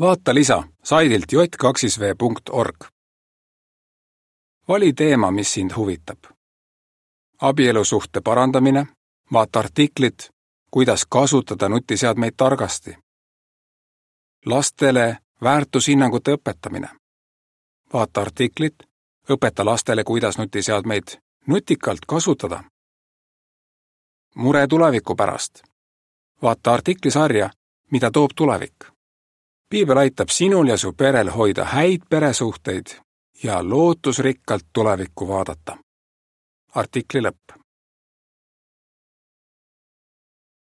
vaata lisa saidilt j2v.org. vali teema, mis sind huvitab. abielusuhte parandamine, vaata artiklit, kuidas kasutada nutiseadmeid targasti. lastele väärtushinnangute õpetamine. vaata artiklit, õpeta lastele, kuidas nutiseadmeid nutikalt kasutada. mure tuleviku pärast. vaata artiklisarja, mida toob tulevik piibel aitab sinul ja su perel hoida häid peresuhteid ja lootusrikkalt tulevikku vaadata. artikli lõpp